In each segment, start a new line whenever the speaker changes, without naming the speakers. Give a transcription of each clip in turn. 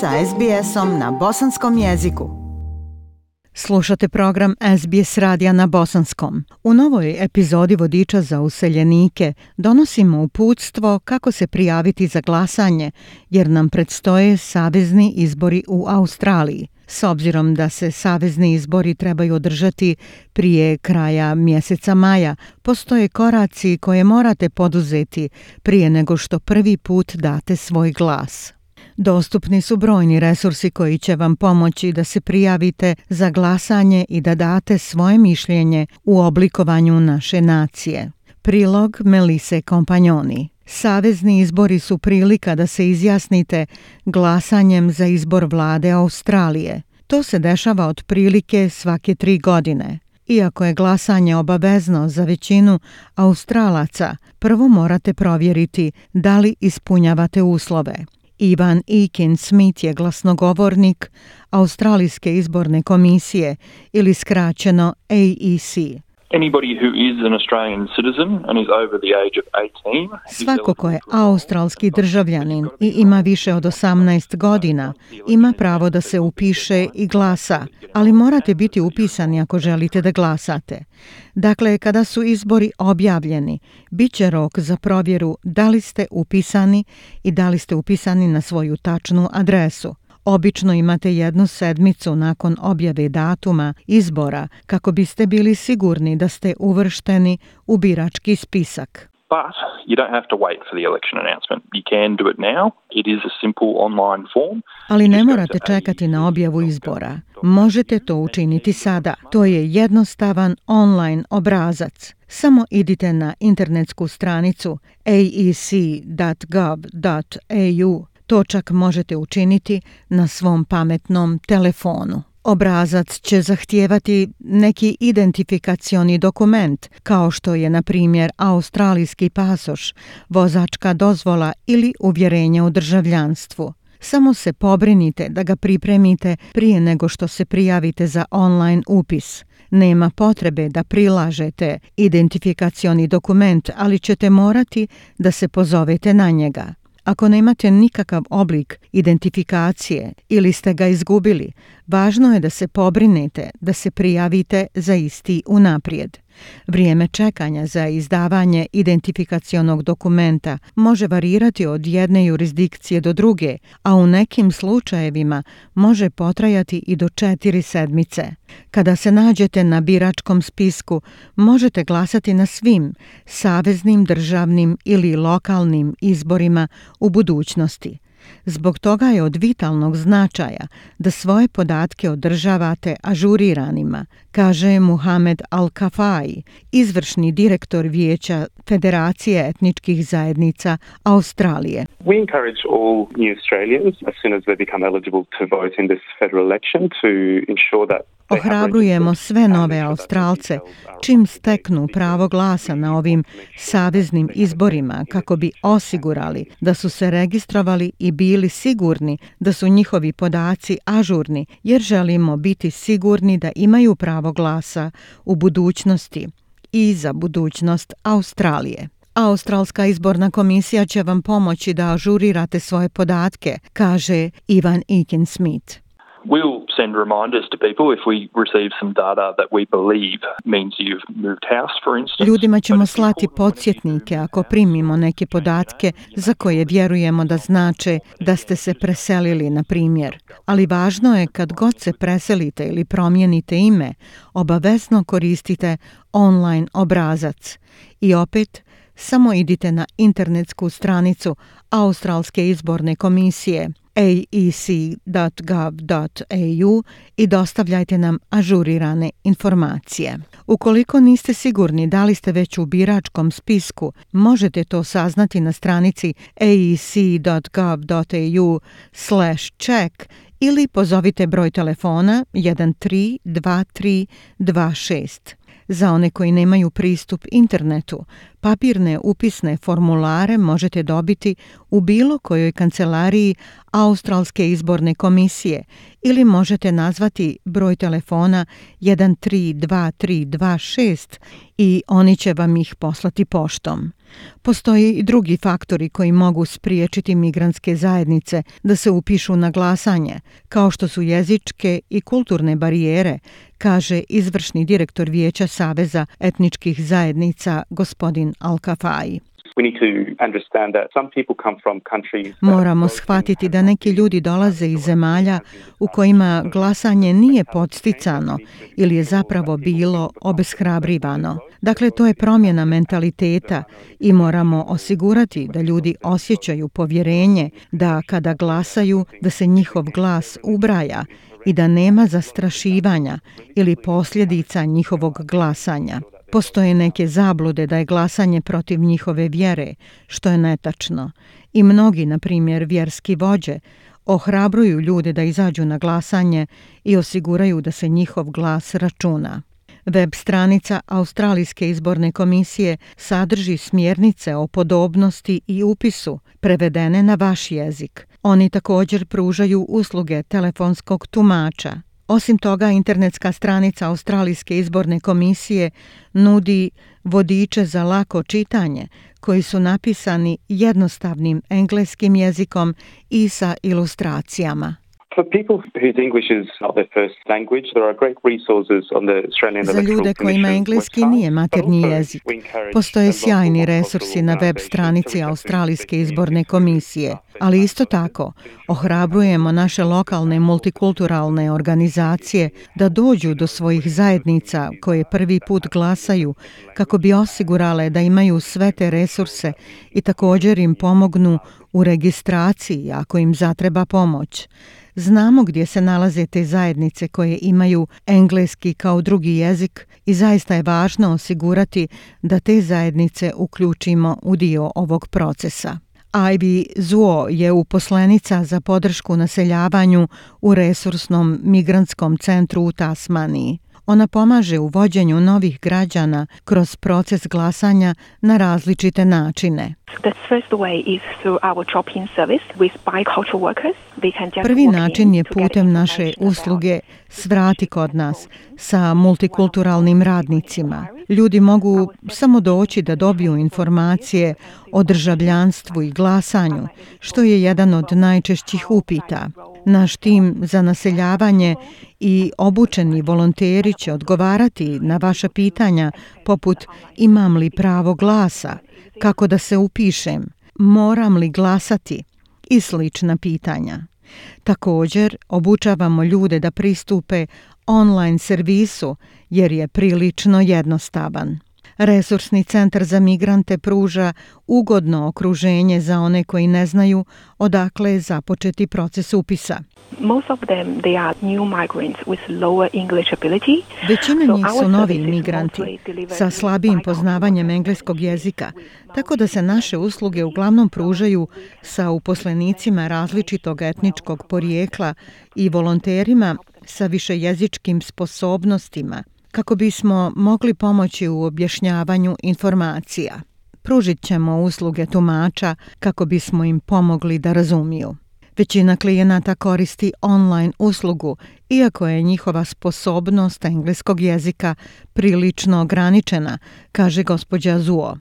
sa SBS-om na bosanskom jeziku. Slušate program SBS radija na bosanskom. U novoj epizodi vodiča za useljenike donosimo uputstvo kako se prijaviti za glasanje, jer nam predstoje savezni izbori u Australiji. S obzirom da se savezni izbori trebaju održati prije kraja mjeseca maja, postoje koraci koje morate poduzeti prije nego što prvi put date svoj glas. Dostupni su brojni resursi koji će vam pomoći da se prijavite za glasanje i da date svoje mišljenje u oblikovanju naše nacije. Prilog Melise Kompanjoni Savezni izbori su prilika da se izjasnite glasanjem za izbor vlade Australije. To se dešava otprilike svake tri godine. Iako je glasanje obavezno za većinu Australaca, prvo morate provjeriti da li ispunjavate uslove. Ivan Ikin Smith je glasnogovornik Australijske izborne komisije ili skraćeno AEC. Svako ko je australski državljanin i ima više od 18 godina ima pravo da se upiše i glasa, ali morate biti upisani ako želite da glasate. Dakle, kada su izbori objavljeni, bit će rok za provjeru da li ste upisani i da li ste upisani na svoju tačnu adresu. Obično imate jednu sedmicu nakon objave datuma izbora kako biste bili sigurni da ste uvršteni u birački spisak. Ali ne morate čekati na objavu izbora. Možete to e učiniti sada. To je jednostavan online obrazac. Samo idite na internetsku stranicu aec.gov.au to čak možete učiniti na svom pametnom telefonu. Obrazac će zahtijevati neki identifikacioni dokument, kao što je, na primjer, australijski pasoš, vozačka dozvola ili uvjerenje u državljanstvu. Samo se pobrinite da ga pripremite prije nego što se prijavite za online upis. Nema potrebe da prilažete identifikacioni dokument, ali ćete morati da se pozovete na njega. Ako nemate nikakav oblik identifikacije ili ste ga izgubili, važno je da se pobrinete da se prijavite za isti unaprijed. Vrijeme čekanja za izdavanje identifikacionog dokumenta može varirati od jedne jurisdikcije do druge, a u nekim slučajevima može potrajati i do četiri sedmice. Kada se nađete na biračkom spisku, možete glasati na svim saveznim, državnim ili lokalnim izborima u budućnosti. Zbog toga je od vitalnog značaja da svoje podatke održavate ažuriranima kaže Muhamed Al-Kafai, izvršni direktor Vijeća Federacije etničkih zajednica Australije. Ohrabrujemo sve nove Australce čim steknu pravo glasa na ovim saveznim izborima kako bi osigurali da su se registrovali i bili sigurni da su njihovi podaci ažurni jer želimo biti sigurni da imaju pravo glasa u budućnosti i za budućnost Australije. Australska izborna komisija će vam pomoći da ažurirate svoje podatke, kaže Ivan Ikin Smith send reminders to people if we receive some data that we believe means you've moved house, for instance. Ljudima ćemo slati podsjetnike ako primimo neke podatke za koje vjerujemo da znače da ste se preselili, na primjer. Ali važno je kad god se preselite ili promijenite ime, obavezno koristite online obrazac. I opet, samo idite na internetsku stranicu Australske izborne komisije – aec.gov.au i dostavljajte nam ažurirane informacije. Ukoliko niste sigurni da li ste već u biračkom spisku, možete to saznati na stranici aec.gov.au slash check ili pozovite broj telefona 132326. Za one koji nemaju pristup internetu, papirne upisne formulare možete dobiti u bilo kojoj kancelariji Australske izborne komisije ili možete nazvati broj telefona 132326 i oni će vam ih poslati poštom. Postoje i drugi faktori koji mogu spriječiti migrantske zajednice da se upišu na glasanje, kao što su jezičke i kulturne barijere, kaže izvršni direktor Vijeća Saveza etničkih zajednica gospodin Alkafaj. Moramo shvatiti da neki ljudi dolaze iz zemalja u kojima glasanje nije podsticano ili je zapravo bilo obeshrabrivano. Dakle, to je promjena mentaliteta i moramo osigurati da ljudi osjećaju povjerenje da kada glasaju da se njihov glas ubraja i da nema zastrašivanja ili posljedica njihovog glasanja. Postoje neke zablude da je glasanje protiv njihove vjere, što je netačno. I mnogi, na primjer, vjerski vođe, ohrabruju ljude da izađu na glasanje i osiguraju da se njihov glas računa. Web stranica Australijske izborne komisije sadrži smjernice o podobnosti i upisu prevedene na vaš jezik. Oni također pružaju usluge telefonskog tumača. Osim toga, internetska stranica Australijske izborne komisije nudi vodiče za lako čitanje koji su napisani jednostavnim engleskim jezikom i sa ilustracijama. Za ljude kojima engleski nije maternji jezik, postoje sjajni resursi na web stranici Australijske izborne komisije, ali isto tako ohrabrujemo naše lokalne multikulturalne organizacije da dođu do svojih zajednica koje prvi put glasaju kako bi osigurale da imaju sve te resurse i također im pomognu u registraciji ako im zatreba pomoć. Znamo gdje se nalaze te zajednice koje imaju engleski kao drugi jezik i zaista je važno osigurati da te zajednice uključimo u dio ovog procesa. Ivy Zuo je uposlenica za podršku naseljavanju u resursnom migrantskom centru u Tasmaniji. Ona pomaže u vođenju novih građana kroz proces glasanja na različite načine. Prvi način je putem naše usluge svrati kod nas sa multikulturalnim radnicima. Ljudi mogu samo doći da dobiju informacije o državljanstvu i glasanju, što je jedan od najčešćih upita. Naš tim za naseljavanje i obučeni volonteri će odgovarati na vaša pitanja poput imam li pravo glasa, kako da se upišem, moram li glasati i slična pitanja. Također obučavamo ljude da pristupe online servisu jer je prilično jednostavan. Resursni centar za migrante pruža ugodno okruženje za one koji ne znaju odakle je započeti proces upisa. Most Većina njih su novi migranti sa slabijim poznavanjem engleskog jezika, tako da se naše usluge uglavnom pružaju sa uposlenicima različitog etničkog porijekla i volonterima sa višejezičkim sposobnostima – kako bismo mogli pomoći u objašnjavanju informacija. Pružit ćemo usluge tumača kako bismo im pomogli da razumiju. Većina klijenata koristi online uslugu, iako je njihova sposobnost engleskog jezika prilično ograničena, kaže gospođa Zuo.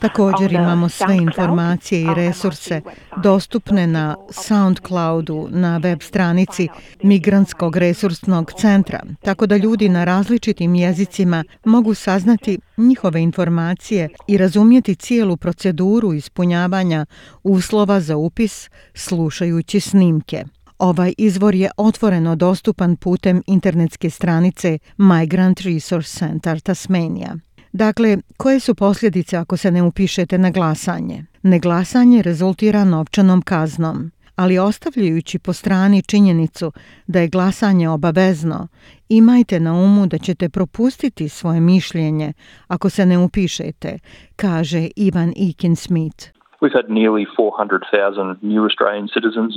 Također imamo sve informacije i resurse dostupne na SoundCloudu na web stranici Migrantskog resursnog centra, tako da ljudi na različitim jezicima mogu saznati njihove informacije i razumjeti cijelu proceduru ispunjavanja uslova za upis slušajući snimke. Ovaj izvor je otvoreno dostupan putem internetske stranice Migrant Resource Center Tasmania. Dakle, koje su posljedice ako se ne upišete na glasanje? Neglasanje rezultira novčanom kaznom, ali ostavljajući po strani činjenicu da je glasanje obavezno, imajte na umu da ćete propustiti svoje mišljenje ako se ne upišete, kaže Ivan Ikin Smith. We've had nearly 400,000 new Australian citizens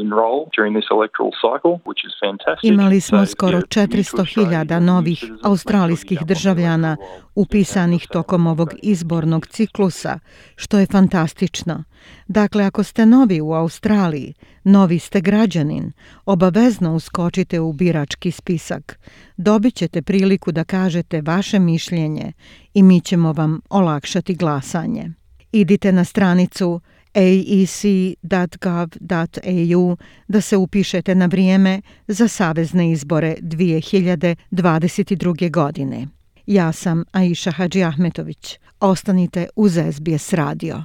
during this electoral cycle, which is fantastic. Imali smo skoro 400.000 novih australijskih državljana upisanih tokom ovog izbornog ciklusa, što je fantastično. Dakle, ako ste novi u Australiji, novi ste građanin, obavezno uskočite u birački spisak. Dobit ćete priliku da kažete vaše mišljenje i mi ćemo vam olakšati glasanje. Idite na stranicu aec.gov.au da se upišete na vrijeme za savezne izbore 2022. godine. Ja sam Aisha Hadži Ahmetović. Ostanite uz SBS radio.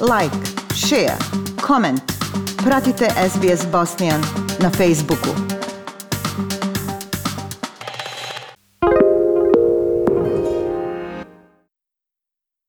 Like, share, comment. Pratite SBS Bosnian na Facebooku.